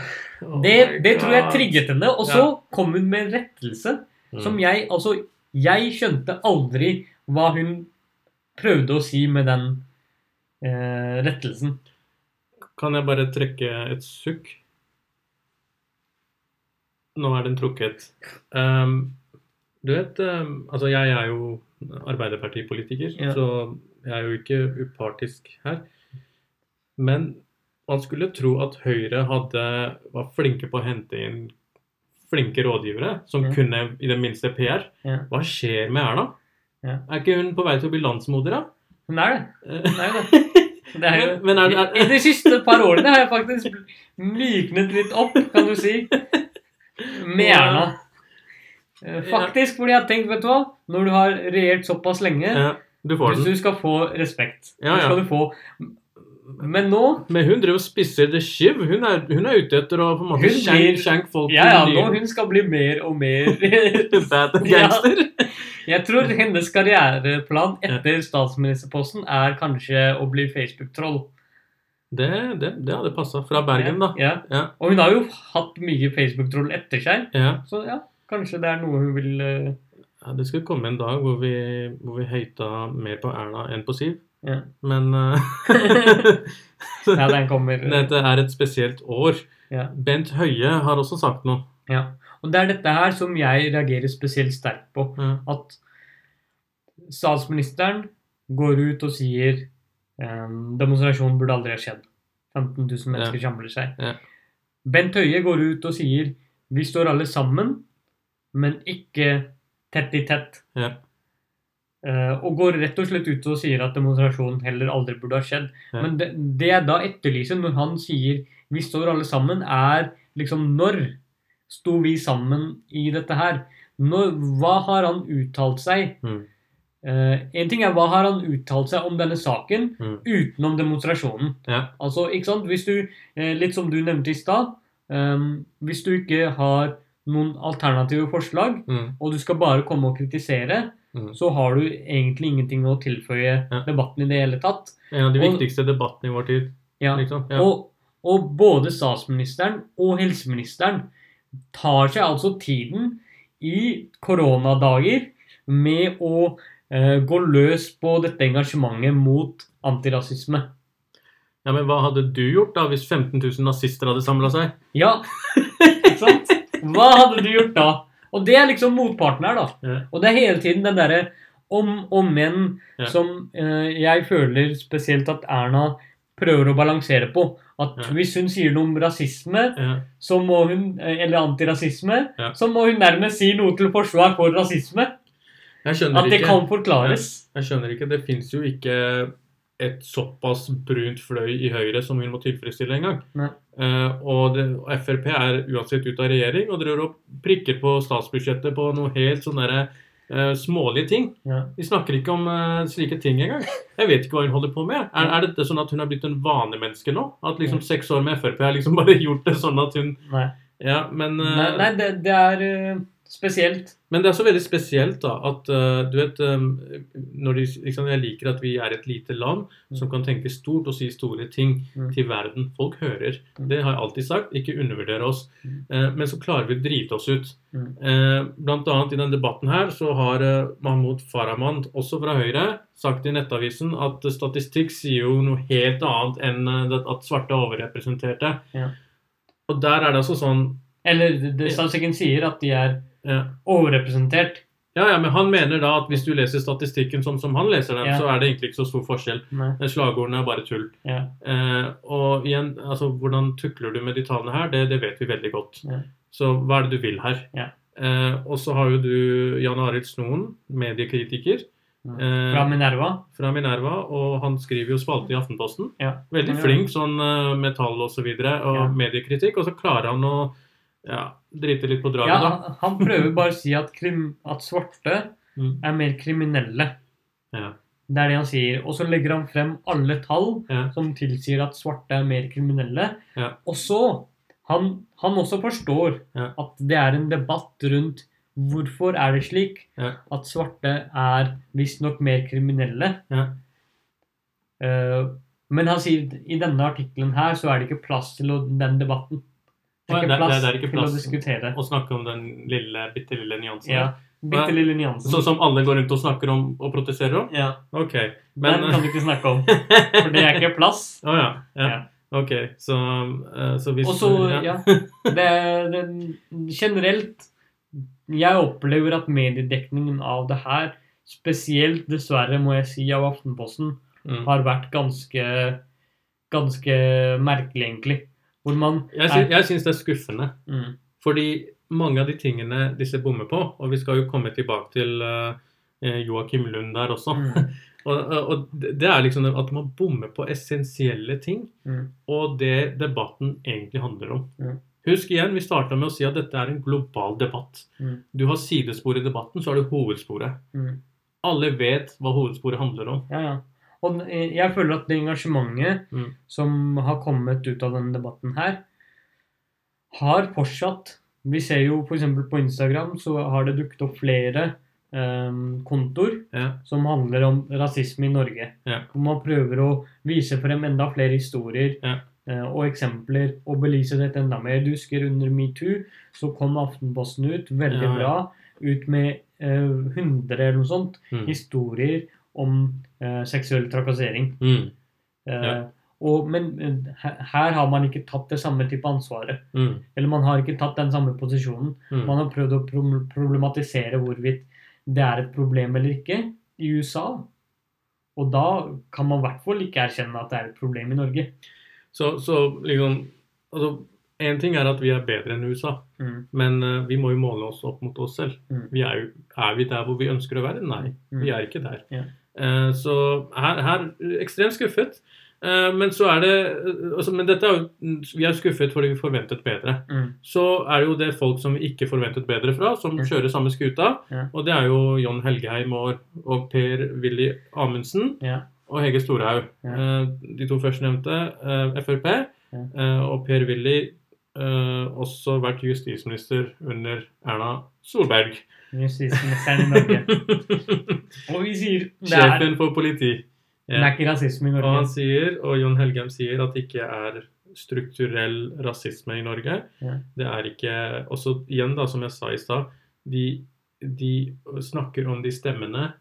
oh Det, det tror jeg trigget henne, og så kom hun med en rettelse Mm. som jeg Altså, jeg skjønte aldri hva hun prøvde å si med den uh, rettelsen. Kan jeg bare trekke et sukk? Nå er den trukket. Um, du vet, um, altså jeg er jo Arbeiderpartipolitiker, Ja. så jeg er jo ikke upartisk her. Men man skulle tro at Høyre hadde, var flinke på å hente inn flinke rådgivere som Ja. kunne i det minste PR. Ja. Hva skjer med Erna? Er ikke hun på vei til å bli landsmoder, da? Hun er det. Hun er det. det er jo, Men- men er det- er- I de siste par årene har jeg faktisk myknet litt opp, kan du si, med Erna. Eh, Faktisk fordi jeg tenkt, vet du hva, når du har regjert såpass lenge, Ja, du får hvis den. du skal få respekt, Ja, ja. skal du få Men nå Men hun driver og spisser the shiv. Hun er, hun er ute etter å på en måte skjenke, skjenk folk Ja, ja, nå hun skal bli mer og mer bad gangster. Ja. Jeg tror hennes karriereplan etter statsministerposten er kanskje å bli Facebook-troll. Det, det, det hadde passa. Fra Bergen, da. Ja. Ja. Og hun har jo hatt mye Facebook-troll etter seg, Ja. så ja, kanskje det er noe hun vil eh, ja, Det skal komme en dag hvor vi, hvor vi høyta mer på Erna enn på Siv. Ja. Men eh, Ja, den kommer. dette er et spesielt år. Ja. Bent Høie har også sagt noe. Ja. Og det er dette her som jeg reagerer spesielt sterkt på. Ja. At statsministeren går ut og sier um, demonstrasjonen burde aldri ha skjedd. 15 000 mennesker samler seg. Ja. Bent Høie går ut og sier vi står alle sammen, men ikke tett i tett. Ja. Uh, og går rett og slett ut og sier at demonstrasjonen heller aldri burde ha skjedd. Ja. Men det, det jeg da etterlyser når han sier 'vi står alle sammen', er liksom når sto vi sammen i dette her? Når, hva har han uttalt seg? Mm. Uh, en ting er hva har han uttalt seg om denne saken Mm. utenom demonstrasjonen. Ja. Altså, ikke sant? Hvis du, uh, litt som du nevnte i stad, um, hvis du ikke har noen alternative forslag, Mm. og du skal bare komme og kritisere, Mm. så har du egentlig ingenting å tilføye Ja. debatten i det hele tatt. En av de Og- viktigste debattene i vår tid. Ja. Liksom. Ja. Og, og både statsministeren og helseministeren tar seg altså tiden i koronadager med å eh, gå løs på dette engasjementet mot antirasisme. ja, Men hva hadde du gjort da hvis 15 000 nazister hadde samla seg? Ja? Hva hadde du gjort da? Og det er liksom motparten her, da. Ja. Og det er hele tiden den derre om og men Ja. som eh, jeg føler spesielt at Erna prøver å balansere på. At Ja. hvis hun sier noe om rasisme, så må hun, eh, eller antirasisme, så må hun nærmest si noe til forsvar for rasisme. Jeg At det ikke. kan forklares. Jeg skjønner ikke. Det fins jo ikke et såpass brunt fløy i Høyre som hun må tilfredsstille engang. gang. Uh, og, det, og Frp er uansett ute av regjering og driver og prikker på statsbudsjettet på noe helt sånn derre uh, smålige ting. Ja. Vi snakker ikke om uh, slike ting engang. Jeg vet ikke hva hun holder på med. Er, er dette sånn at hun har blitt en vanemenneske nå? At liksom seks år med Frp har liksom bare gjort det sånn at hun Nei, Ja, men nei, nei det, det er spesielt. Men det er så veldig spesielt da, at eh, du vet eh, de, liksom, Jeg liker at vi er et lite land som kan tenke stort og si store ting Mm. til verden. Folk hører. Mm. Det har jeg alltid sagt. Ikke undervurdere oss. Mm. Eh, men så klarer vi å drite oss ut. Mm. Eh, blant annet i denne debatten her så har eh, Mahmoud Farahmand, også fra Høyre, sagt i Nettavisen at statistikk sier jo noe helt annet enn eh, at svarte er overrepresenterte. Ja. Og der er det altså sånn Eller det- det statistikken sier at de er ja, overrepresentert. Ja, ja, men han mener da at hvis du leser statistikken sånn som han leser den, Ja. så er det egentlig ikke så stor forskjell. Nei. Eh, Slagordene er bare tull. Ja. Eh, og igjen, altså, hvordan tukler du med de tallene her, det, det vet vi veldig godt. Ja. Så hva er det du vil her? Ja. Eh, og så har jo du Jan Arild Snoen, mediekritiker eh, Fra Minerva. fra Minerva, og han skriver jo spalte i Aftenposten. Ja. Veldig flink sånn eh, med tall og så videre, og mediekritikk, og så klarer han å ja, drite litt på draget, Ja, da. han, prøver bare å si at, krim, at svarte Mm. er mer kriminelle. Ja. Det er det han sier. Og så legger han frem alle tall Ja. som tilsier at svarte er mer kriminelle. Ja. Og så han, han også forstår at det er en debatt rundt hvorfor er det slik at svarte er visstnok mer kriminelle. Ja. Eh, men han sier i denne artikkelen her så er det ikke plass til den debatten. Det er ikke plass det er ikke til å diskutere. Å snakke om den lille, bitte lille nyansen. Ja. Bitte lille nyansen. Sånn som alle går rundt og snakker om og protesterer om? Ja, Ok. Men Den kan du ikke snakke om, for det er ikke plass. Å ja. ja. Ja. Ok, så, eh, så hvis Og så, ja, det, det, generelt Jeg opplever at mediedekningen av det her, spesielt dessverre, må jeg si, av Aftenposten, Mm. har vært ganske ganske merkelig, egentlig. Hvor man Jeg, sy jeg syns det er skuffende. mm, Fordi mange av de tingene disse bommer på, og vi skal jo komme tilbake til uh, Joakim Lund der også mm, og, og det er liksom at man bommer på essensielle ting, mm, og det debatten egentlig handler om. Mm. Husk igjen, vi starta med å si at dette er en global debatt. Mm. Du har sidespor i debatten, så har du hovedsporet. mm. Alle vet hva hovedsporet handler om. Ja, ja. Og eh, jeg føler at det engasjementet Mm. som har kommet ut av denne debatten her, har fortsatt. Vi ser jo f.eks. på Instagram så har det dukket opp flere eh, kontor Ja. som handler om rasisme i Norge. Ja. Hvor man prøver å vise frem enda flere historier Ja. eh, og eksempler og belyse dette enda mer. Du husker under metoo så kom Aftenposten ut veldig bra ut med eh, 100 eller noe sånt Mm. historier om eh, seksuell trakassering. Mm. Eh, Ja. og, men her, har man ikke tatt det samme type ansvaret. Mm. Eller man har ikke tatt den samme posisjonen. Mm. Man har prøvd å problematisere hvorvidt det er et problem eller ikke i USA. Og da kan man i hvert fall ikke erkjenne at det er et problem i Norge. Så, så liksom altså, En ting er at vi er bedre enn USA, Mm. men uh, vi må jo måle oss opp mot oss selv. Mm. Vi er, jo, er vi der hvor vi ønsker å være? Nei, Mm. vi er ikke der. Ja. Eh, så her, her ekstremt skuffet. Eh, men så er det eh, altså, Men dette er jo Vi er skuffet fordi vi forventet bedre. Mm. Så er det jo det folk som vi ikke forventet bedre fra, som mm. kjører samme skuta. Yeah. Og det er jo John Helgeheim og, og Per-Willy Amundsen yeah. og Hege Storhaug. Eh, de to førstnevnte, Frp, og Per-Willy også vært justisminister under Erna Solberg. Justisministeren i Norge. Og vi sier det er, Sjefen for politi. det er ikke rasisme i Og han sier, og Jon Helgheim sier, at det ikke er strukturell rasisme i Norge. Ja. Det er ikke Også igjen, da, som jeg sa i stad, de, de snakker om de stemmene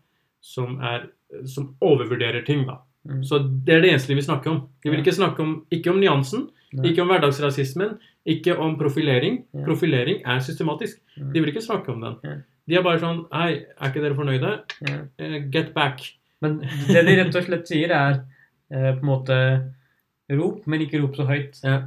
som er som overvurderer ting, da. Mm. Så det er det eneste vi snakker om. De vil ikke snakke om ikke om nyansen, Nei. ikke om hverdagsrasismen, ikke om profilering. Profilering er systematisk. Mm. De vil ikke snakke om den. De er bare sånn Hei, er ikke dere fornøyde? Eh, Get back. Men det de rett og slett sier, er uh, på en måte rop, men ikke rop så høyt. Ja.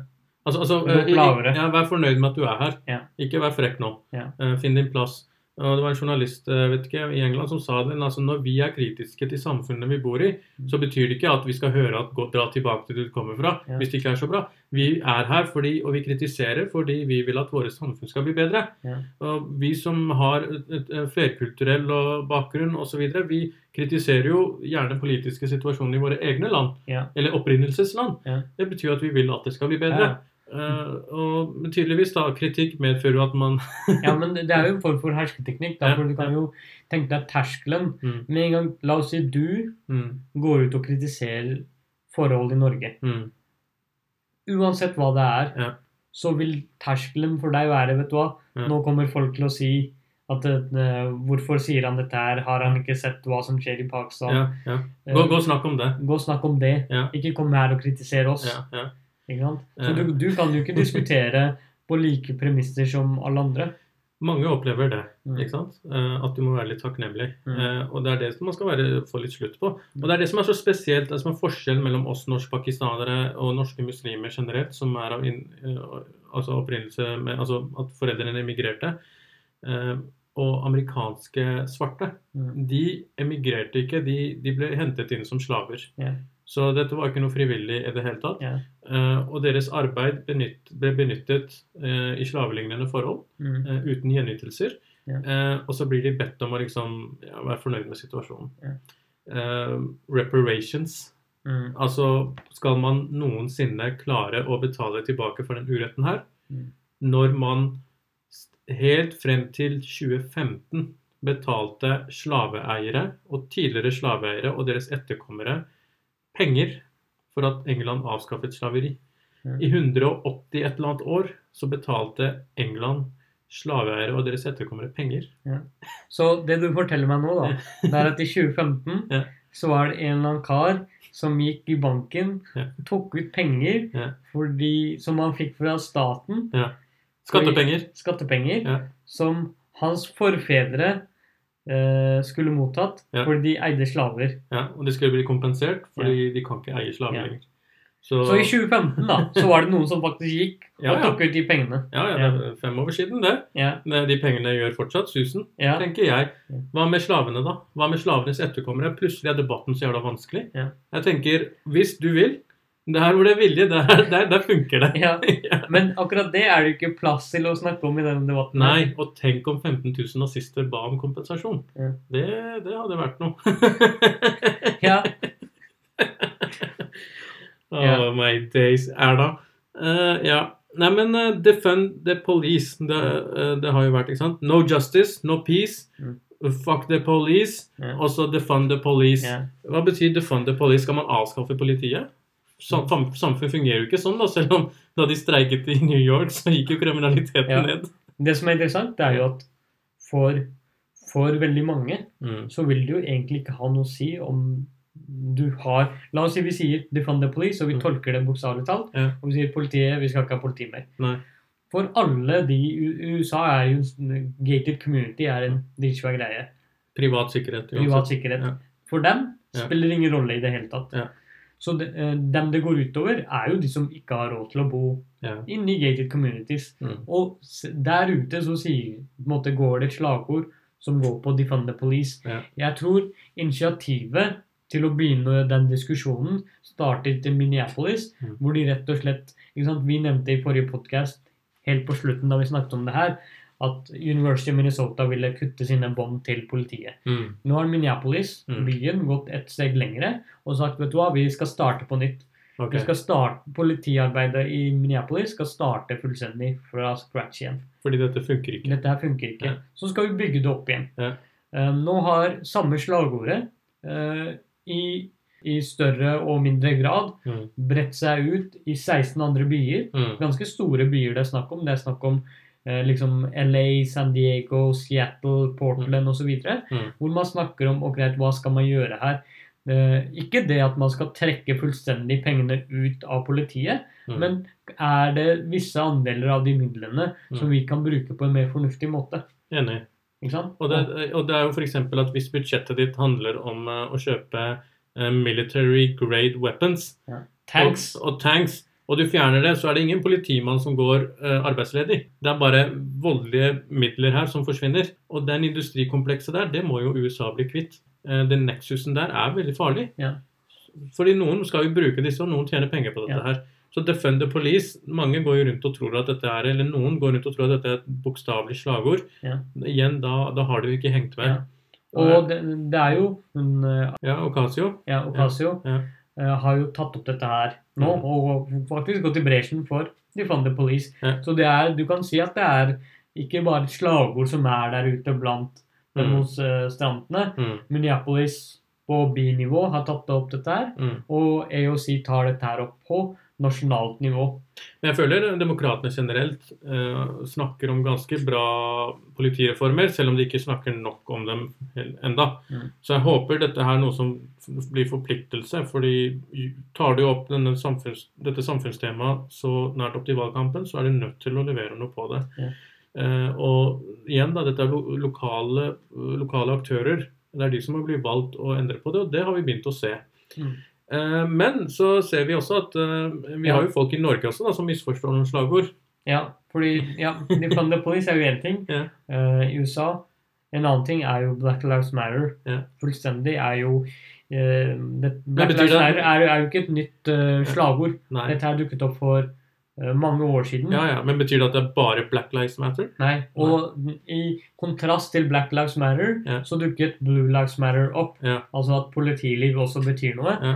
Altså, altså Rop eh, lavere. ja, Vær fornøyd med at du er her. Ja. Ikke vær frekk nå. Ja. Finn din plass. Og det var en journalist eh, vet ikke, i England som sa det. altså Når vi er kritiske til samfunnet vi bor i, så betyr det ikke at vi skal høre at gå, dra tilbake til det du kommer fra. Ja. hvis det ikke er så bra. Vi er her fordi, og vi kritiserer fordi vi vil at våre samfunn skal bli bedre. Ja. Og vi som har flerkulturell bakgrunn osv., vi kritiserer jo gjerne politiske situasjoner i våre egne land. Ja. Eller opprinnelsesland. Det betyr at vi vil at det skal bli bedre. Eh, og tydeligvis da, kritikk medfører jo at man Ja, men det er jo en form for hersketeknikk. Da, for du kan jo tenke deg terskelen. mm, Med en gang, La oss si du mm, går ut og kritiserer forhold i Norge. mm, Uansett hva det er, Ja. så vil terskelen for deg være Vet du hva, Ja. nå kommer folk til å si at uh, Hvorfor sier han dette her? Har han ikke sett hva som skjer i Pakistan? ja, ja. Eh, Gå, gå snakk om det. Gå og snakk om det. Ikke kom her og kritisere oss. Ja, ja. Så du, du kan jo ikke diskutere på like premisser som alle andre. Mange opplever det. Mm. ikke sant? Eh, at du må være litt takknemlig. Mm. Eh, og det er det som man skal være, få litt slutt på. Og det er det som er så spesielt, det som er forskjellen mellom oss norsk-pakistanere og norske muslimer generelt, som er av inn, eh, altså opprinnelse med Altså at foreldrene emigrerte, eh, og amerikanske svarte. Mm. De emigrerte ikke, de, de ble hentet inn som slaver. Ja. Så dette var ikke noe frivillig i det hele tatt. Ja. Uh, og deres arbeid benytt, ble benyttet uh, i slavelignende forhold Mm. uh, uten gjenytelser. Eh, og så blir de bedt om å liksom, ja, være fornøyd med situasjonen. Eh, reparations. Mm. Altså, skal man noensinne klare å betale tilbake for den uretten her? Mm. Når man helt frem til 2015 betalte slaveeiere og tidligere slaveeiere og deres etterkommere penger for at England avskaffet slaveri. I 180 et eller annet år så betalte England slaveeiere og deres etterkommere penger. Så det du forteller meg nå, da, det er at i 2015 Ja. så var det en eller annen kar som gikk i banken, Ja. tok ut penger Ja. fordi, som han fikk fra staten, Skattepenger. skattepenger, Ja. som hans forfedre skulle mottatt Ja. fordi de eide slaver. Ja, og de skulle bli kompensert, fordi de kan ikke eie slaver Ja. lenger. Så, Så i 2015 da, så var det noen som faktisk gikk Ja, og tok ut de pengene. ja, ja, det er fem år siden, det. Ja, Men De pengene gjør fortsatt susen, ja, tenker jeg. Hva med slavene, da? Hva med slavenes etterkommere? Plutselig er debatten så jævla vanskelig. Ja. Jeg tenker, hvis du vil Der hvor det er vilje, der, der, der funker det. ja. Men akkurat det er det ikke plass til å snakke om i denne debatten. Nei, og tenk om 15 000 nazister ba om kompensasjon. Ja. Det, det hadde vært noe. Ja, oh my days. Erna. Uh, ja. Nei, men uh, defend the police. Det, uh, det har jo vært, ikke sant? No justice, no peace. Mm. Fuck the police. Ja. Og så defund the police. ja. Hva betyr defund the police? Skal man avskaffe politiet? Sam sam- samfunn fungerer jo ikke sånn, da. Selv om da de streiket i New York, så gikk jo kriminaliteten Ja. ned. Det som er interessant, det er jo at for, for veldig mange Mm. så vil det jo egentlig ikke ha noe å si om du har La oss si vi sier 'defund the police', og vi Mm. tolker det bokstavelig talt. Ja. Og vi sier politiet, vi skal ikke ha politi mer. Nei. For alle de USA er jo gated community er en dritsvær greie. Privat sikkerhet. Privat sikkerhet. Ja. For dem spiller det ingen rolle i det hele tatt. Så de, eh, dem det går utover, er jo de som ikke har råd til å bo Ja. inne i gated communities. Mm. Og der ute så sier, måte, går det et slagord som går på 'defund the police'. Ja. Jeg tror initiativet til å begynne den diskusjonen startet i Minneapolis, Mm. hvor de rett og slett Vi nevnte i forrige podkast, helt på slutten da vi snakket om det her, at University of Minnesota ville kutte sine bånd til politiet. Mm. Nå har Minneapolis, Mm. byen, gått et steg lengre og sagt vet du hva, vi skal starte på nytt. Okay. Starte, Politiarbeidet i Minneapolis skal starte fullstendig fra scratch igjen. Fordi dette funker ikke. Dette her funker ikke. Ja. Så skal vi bygge det opp igjen. Ja. Uh, nå har samme slagordet uh, i, i større og mindre grad Mm. bredt seg ut i 16 andre byer. Mm. Ganske store byer det er snakk om. Det er snakk om liksom LA, San Diego, Seattle, Portland osv. Mm. Hvor man snakker om ok, hva skal man gjøre her. Eh, ikke det at man skal trekke fullstendig pengene ut av politiet, Mm. men er det visse andeler av de midlene som Mm. vi kan bruke på en mer fornuftig måte? Enig. Og det, og det er jo f.eks. at hvis budsjettet ditt handler om eh, å kjøpe eh, military grade weapons Tanks. og, og tanks, og du fjerner det, så er det ingen politimann som går eh, arbeidsledig. Det er bare voldelige midler her som forsvinner. Og den industrikomplekset der, det må jo USA bli kvitt. Eh, den nexusen der er veldig farlig. Ja. Fordi noen skal jo bruke disse, og noen tjener penger på dette Ja. her. Så Defend the Police, mange går jo rundt og tror at dette er eller noen går rundt og tror at dette er et bokstavelig slagord. Ja. Igjen, da, da har du ikke hengt med. Og det, det er jo hun, eh, Ja, Ocasio. ja, Ocasio Ja. Eh, har jo tatt opp dette her nå, mm. og faktisk gått i bresjen for Defund the Police. Ja. Så det er, du kan si at det er ikke bare et slagord som er der ute blant Mm. demonstrantene. Mm, Minneapolis på bynivå har tatt opp dette her, mm. og AOC tar dette her opp på nasjonalt nivå. Men jeg føler demokratene generelt eh, snakker om ganske bra politireformer, selv om de ikke snakker nok om dem enda. Mm. Så jeg håper dette her er noe som blir forpliktelse, fordi tar du opp samfunns, dette samfunnstemaet så nært opp til valgkampen, så er du nødt til å levere noe på det. Ja. Eh, og igjen, da, dette er lo lokale, lokale aktører. Det er de som har blitt valgt å endre på det, og det har vi begynt å se. Mm. Eh, Men så ser vi også at eh, vi har jo folk i Norge også da, som misforstår noen slagord. Ja, fordi ja, Defund the Police er jo én ting Ja. Uh, i USA. En annen ting er jo Black Lives Matter. Ja. Fullstendig er jo uh, det, Black Lives Matter er, er jo ikke et nytt uh, slagord. Nei. Dette her dukket opp for mange år siden. Ja, ja. Men betyr det at det er bare Black Lives Matter? Nei, Og i kontrast til Black Lives Matter, Ja. så dukket Blue Lives Matter opp. Ja. Altså at politiliv også betyr noe. Ja.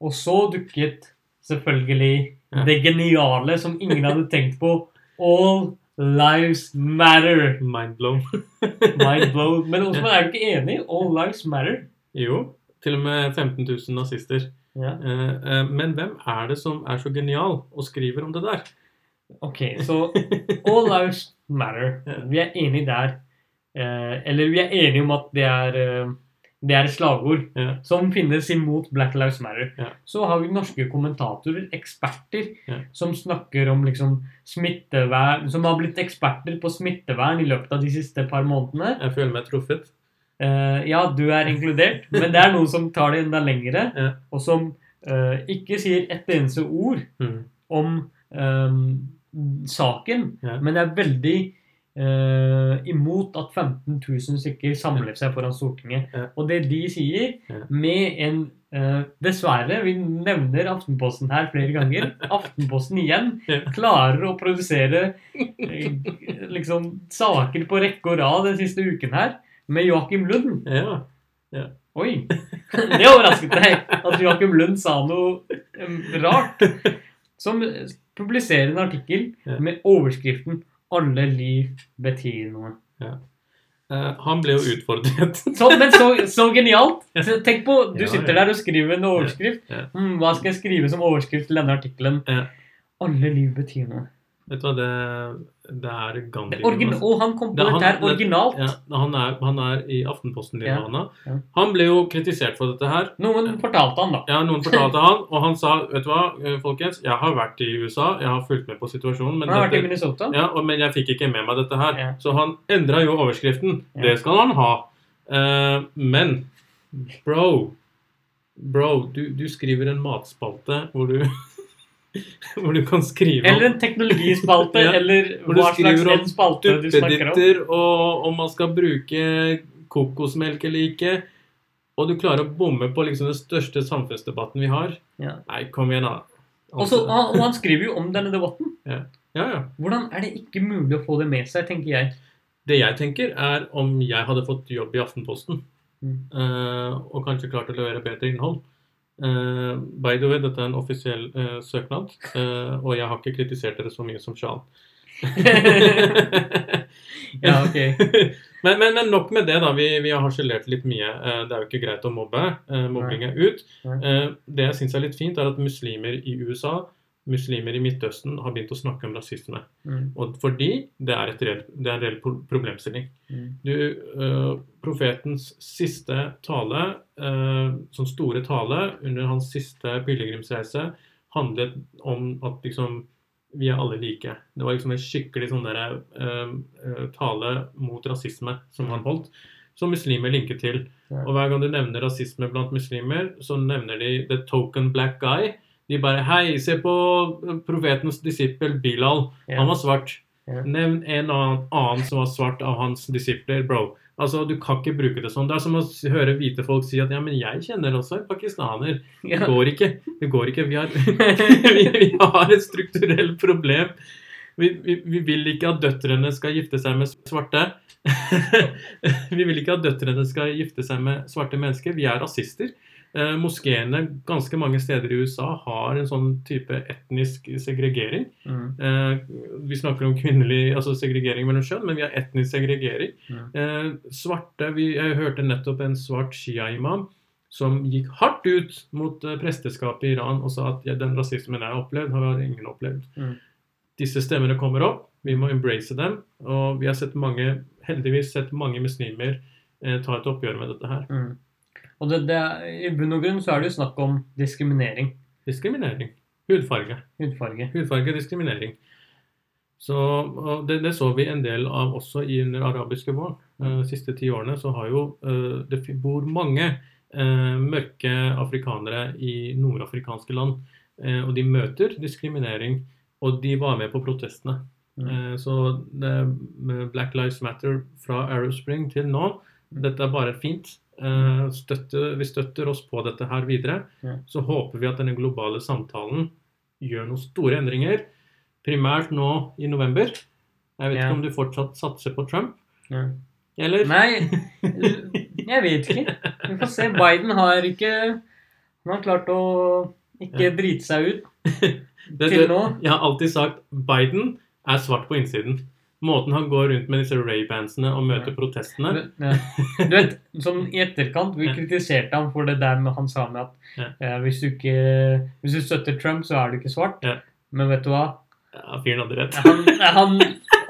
Og så dukket selvfølgelig Ja. det geniale som ingen hadde tenkt på. All lives matter. Mind blown. Mind blown. Men også er du ikke enig? All lives matter. jo. Til og med 15 000 nazister. Ja. Eh, eh, men hvem er det som er så genial og skriver om det der? Ok, så all lives matter. Vi er enige der. Eh, eller vi er enige om at det er, det er et slagord Ja. som finnes imot Black Lives Matter. Ja. Så har vi norske kommentatorer, eksperter, Ja. som snakker om liksom smittevern Som har blitt eksperter på smittevern i løpet av de siste par månedene. Jeg føler meg truffet. Uh, ja, du er inkludert, men det er noen som tar det enda lengre, og som uh, ikke sier et eneste ord Mm. om um, saken, men er veldig eh, imot at 15 000 stykker samler seg foran Stortinget. Ja. Og det de sier, Ja. med en uh, Dessverre, vi nevner Aftenposten her flere ganger. Aftenposten igjen Ja. klarer å produsere uh, liksom saker på rekke og rad den siste uken her, med Joakim Lund. Ja. Oi! Det overrasket deg at Joakim Lund sa noe um, rart. Som publiserer en artikkel med overskriften 'Alle liv betyr noe'. Eh, han ble jo utfordret. Så, men så, så genialt! Tenk på, Du Ja, sitter ja. der og skriver en overskrift. Ja, ja. Hmm, hva skal jeg skrive som overskrift til denne artikkelen? Ja. Alle liv betyr noe. Vet du hva, det, det er Gandhi. Origin og han kom på Det han- dette her originalt. Ja, han er, han er i Aftenposten. Ja, ja. Han ble jo kritisert for dette her. Noen fortalte han, da. Ja, Noen fortalte han, og han sa vet du hva, eh, folkens, jeg har vært i USA, jeg har fulgt med på situasjonen, men, Han har vært i Minnesota. ja, og, men jeg fikk ikke med meg dette her. Så han endra jo overskriften. Det skal han ha. Uh, men bro, bro, du, du skriver en matspalte hvor du hvor du kan skrive om Eller en teknologispalte, Ja. eller hva slags om spalte du snakker om. og om man skal bruke kokosmelk eller ikke. Og du klarer å bomme på liksom den største samfunnsdebatten vi har. Ja. Nei, kom igjen, da. Og, og han skriver jo om denne debatten. Ja, ja. Hvordan er det ikke mulig å få det med seg, tenker jeg. Det jeg tenker, er om jeg hadde fått jobb i Aftenposten, Mm. eh, og kanskje klart å levere bedre innhold. Eh, by the way, dette er en offisiell uh, søknad, uh, og jeg har ikke kritisert dere så mye som Sjan. Ja, ok. men, men, men nok med det, da. Vi, vi har harselert litt mye. Det er jo ikke greit å mobbe. Mobbing er ut. Det jeg syns er litt fint, er at muslimer i USA, muslimer i Midtøsten, har begynt å snakke om rasisme. Mm. Og fordi det er, reell, det er en reell problemstilling. Mm. Du, uh, profetens siste tale, uh, sånn store tale under hans siste pilegrimsreise, handlet om at liksom vi er alle like. Det var liksom en skikkelig sånn der, eh, tale mot rasisme som han holdt, som muslimer linker til. Og hver gang du nevner rasisme blant muslimer, så nevner de the token black guy. De bare Hei, se på profetens disippel Bilal. Ja. Han var svart. Ja. Nevn en annen, som var svart av hans disipler, bro. Altså, Du kan ikke bruke det sånn. Det er som å høre hvite folk si at ja, men jeg kjenner også en pakistaner. Det går ikke. Det går ikke. Vi har, vi, vi har et strukturelt problem. Vi, vi, vi vil ikke at døtrene skal gifte seg med svarte. vi vil ikke at døtrene skal gifte seg med svarte mennesker. Vi er rasister. Eh, moskeene ganske mange steder i USA har en sånn type etnisk segregering. Mm. Eh, vi snakker om kvinnelig altså segregering mellom kjønn, men vi har etnisk segregering. Mm. Eh, svarte, vi, Jeg hørte nettopp en svart shia-imam som gikk hardt ut mot eh, presteskapet i Iran og sa at ja, den rasismen jeg har opplevd, har ingen opplevd. Mm. Disse stemmene kommer opp, vi må embrace dem. Og vi har sett mange, heldigvis sett mange muslimer eh, ta et oppgjør med dette her. Mm. Og det, det, I bunn og grunn så er det jo snakk om diskriminering. Diskriminering. Hudfarge. Hudfarge. Hudfarge diskriminering. Så, det, det så vi en del av også i under arabiske våren. Eh, De siste ti årene så har jo eh, det bor mange eh, mørke afrikanere i nordafrikanske land. eh, og de møter diskriminering, og de var med på protestene. Mm. Eh, så det, Black Lives Matter fra Arrow Spring til nå, dette er bare fint. Eh, støtte, vi støtter oss på dette her videre. Ja. Så håper vi at denne globale samtalen gjør noen store endringer. Primært nå i november. Jeg vet Ja. ikke om du fortsatt satser på Trump, Ja. eller? Nei, jeg vet ikke. Vi får se. Biden har ikke Han har klart å ikke drite seg ut Det- til nå. Jeg har alltid sagt Biden er svart på innsiden. Måten han går rundt med disse Ray-bandsene og møter protestene Ja. Du vet, sånn I etterkant vi kritiserte ham for det der med han sa med at Ja. eh, hvis, du ikke, hvis du støtter Trump, så er du ikke svart. Ja. Men vet du hva? Ja, fyren hadde rett. Han, han,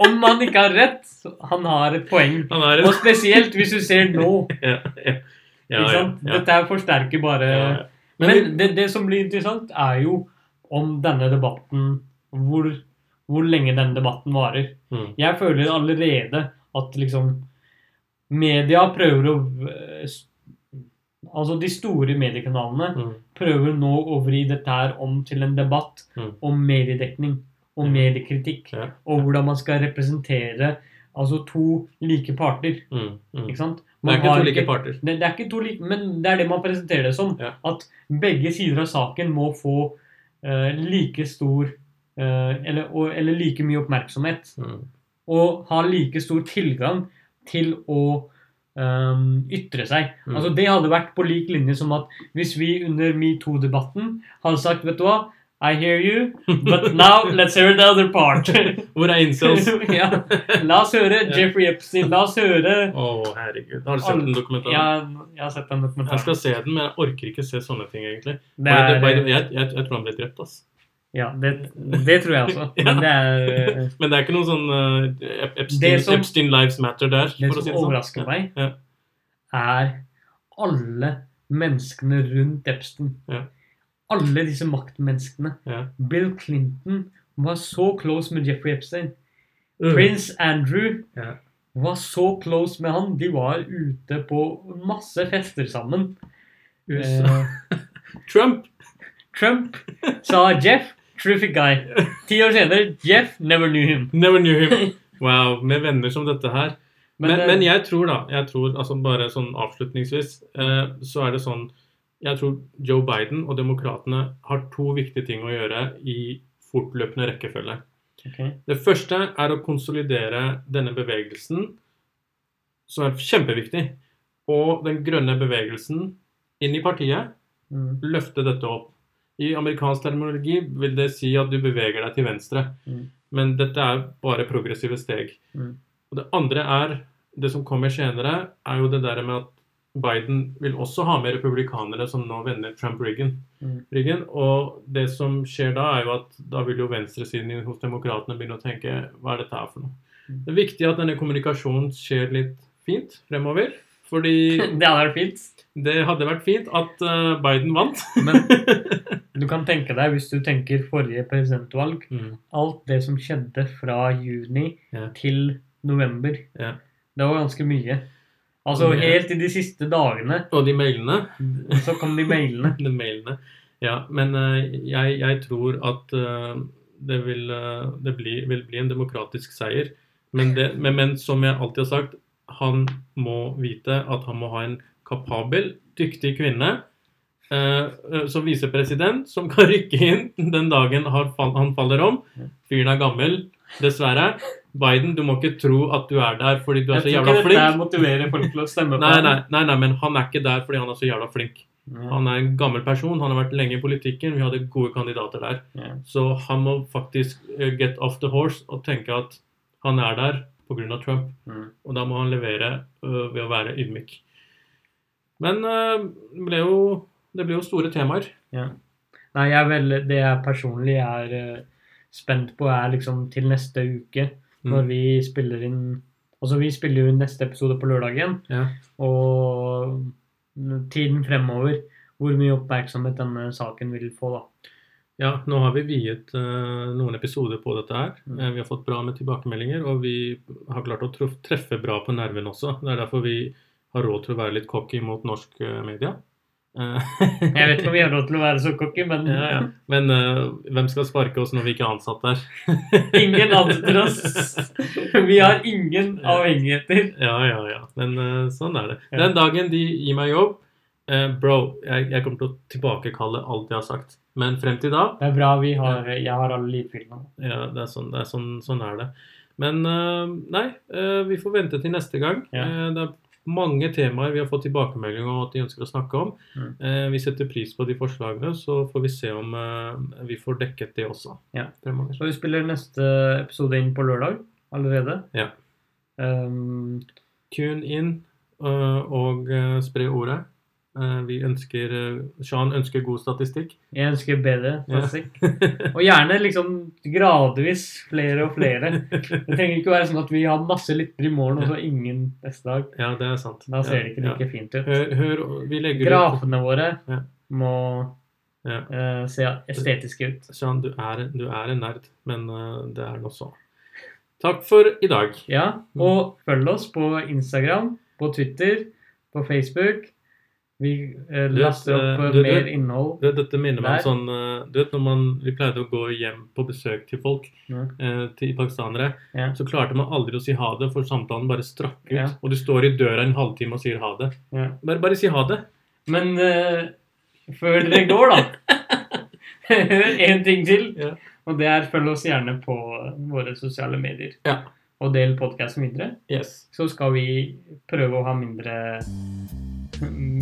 om han ikke har rett, så han har et poeng. Han et... Og spesielt hvis du ser nå. Dette forsterker bare. Men, Men, det, det som blir interessant, er jo om denne debatten Hvor, hvor lenge denne debatten varer. mm, Jeg føler allerede at liksom Media prøver å Altså de store mediekanalene mm, prøver nå å vri dette her om til en debatt Mm. om mediedekning og mediekritikk. ja, Og hvordan man skal representere altså to like parter. mm, mm. Ikke sant? Det er ikke to like parter. det, det er ikke to like, men det er det man presenterer det som. Ja. At begge sider av saken må få uh, like stor eller, og, eller like mye oppmerksomhet. Mm, Og ha like stor tilgang til å um, ytre seg. Mm. Altså Det hadde vært på lik linje som at hvis vi under metoo-debatten hadde sagt Vet du hva? I hear you, but now let's hear the other part. Hvor er incels? ja. La oss høre Jeffrey Epstein. La oss høre Å, herregud. Har du sett den dokumentaren? Ja, jeg har sett den dokumentaren. Jeg skal se den, men jeg orker ikke se sånne ting, egentlig. Det er, jeg, jeg, jeg, jeg tror han ble drept, ass. Ja, det, det tror jeg også. Men det er eh, Men det er ikke noe sånn uh, Epstein, som- Epstein Lives Matter der, Det som si overrasker sånn. overrasker meg, Ja. er alle menneskene rundt Epstein. Ja. Alle disse maktmenneskene. Ja. Bill Clinton var så close med Jeffrey Epstein. Mm. Prince Andrew var så close med han. De var ute på masse fester sammen. USA. Eh, Trump! Trump sa Jeff, terrific guy. Ti år senere, Jeff never knew him. Never knew him. Wow, med venner som dette her. Men, eh, men jeg tror da, jeg tror, altså bare sånn avslutningsvis, eh, så er det sånn Jeg tror Joe Biden og demokratene har to viktige ting å gjøre i fortløpende rekkefølge. Okay. Det første er å konsolidere denne bevegelsen, som er kjempeviktig, og den grønne bevegelsen inn i partiet. Mm. Løfte dette opp. I amerikansk terminologi vil det si at du beveger deg til venstre. Mm. Men dette er bare progressive steg. Mm. Og det andre er, det som kommer senere, er jo det der med at Biden vil også ha med republikanere som nå vender Trump-ryggen. Mm. Og det som skjer da, er jo at da vil jo venstresiden hos demokratene begynne å tenke hva er dette her for noe? Mm. Det er viktig at denne kommunikasjonen skjer litt fint fremover. Fordi Det hadde vært fint. det hadde vært fint at eh, Biden vant. Men du kan tenke deg, hvis du tenker forrige presidentvalg, Mm. alt det som skjedde fra juni Ja. til november, Ja. det var ganske mye. Altså Og helt i de siste dagene Og de mailene. så kom de mailene. De mailene. Ja, men uh, jeg, jeg tror at uh, det, vil, uh, det bli, vil bli en demokratisk seier. Men, det, men, men som jeg alltid har sagt, han må vite at han må ha en kapabel, dyktig kvinne eh, eh, som visepresident, som kan rykke inn den dagen han faller om. Fyren er gammel, dessverre. Biden, du må ikke tro at du er der fordi du er Jeg så tror jævla ikke dette flink. motiverer folk til å stemme på Nei, nei, nei, nei, men han er ikke der fordi han er så jævla flink. Han er en gammel person, han har vært lenge i politikken, vi hadde gode kandidater der. Så han må faktisk eh, get off the horse og tenke at han er der pga. Trump. Mm. Og da må han levere ved å være ydmyk. Men det ble jo, det blir jo store temaer. Nei, jeg veldig, det jeg personlig er uh, spent på, er liksom til neste uke, Mm. når vi spiller inn Altså, vi spiller jo neste episode på lørdagen, Ja. og tiden fremover, hvor mye oppmerksomhet denne saken vil få, da. ja, nå har vi viet uh, noen episoder på dette her. Mm. Eh, vi har fått bra med tilbakemeldinger, og vi har klart å treffe bra på nerven også. Det er derfor vi har råd til å være litt cocky mot norsk media. Eh, Jeg vet ikke om vi har lov til å være så cocky, men ja, ja. Men uh, hvem skal sparke oss når vi ikke er ansatt der? ingen ansetter oss. Vi har ingen avhengigheter. Ja, ja, ja. Men uh, sånn er det. Den dagen de gir meg jobb uh, Bro, jeg, jeg kommer til å tilbakekalle alt jeg har sagt. Men frem til da Det er bra vi har Jeg har alle lydfilene. Ja, det er sånn, det er sånn, sånn er det. Men nei, vi får vente til neste gang. Det er mange temaer vi har fått tilbakemelding om at de ønsker å snakke om. Mm. Eh, vi setter pris på de forslagene, så får vi se om eh, vi får dekket det også. Ja. Og Så vi spiller neste episode inn på lørdag allerede. Ja. Um, Tune inn uh, og eh, spre ordet. Eh, vi ønsker eh, Sean ønsker god statistikk. jeg ønsker bedre Ja. statistikk. Og gjerne liksom gradvis flere og flere. Det trenger ikke være sånn at vi har masse lyttere i morgen og så ingen neste dag. Ja, det er sant. Da ser det ikke Ja, like fint ut. Hør, hør, vi legger ut Grafene våre Ja. må Ja. eh, se estetiske ut. Sean, du er, du er en nerd, men uh, det er nå så. Takk for i dag. Ja, og følg oss på Instagram, på Twitter, på Facebook. Vi eh, laster opp eh, eh, du- du- mer innhold. Det, dette minner meg om sånn eh, Du vet når man, vi pleide å gå hjem på besøk til folk, Ja. eh, til pakistanere, Ja. så klarte man aldri å si ha det, for samtalen bare strakk ut. Ja. Og du står i døra en halvtime og sier ha det. Bare, bare si ha det. Men eh, før dere går, da Hør en ting til. Og det er følg oss gjerne på våre sosiale medier. Ja. Og del podkasten videre. Yes. Så skal vi prøve å ha mindre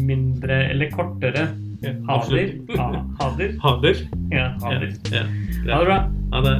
Mindre Eller kortere hader. Ha, hader. Hader. Ja, Ja, ja. Ha det bra. Ha det.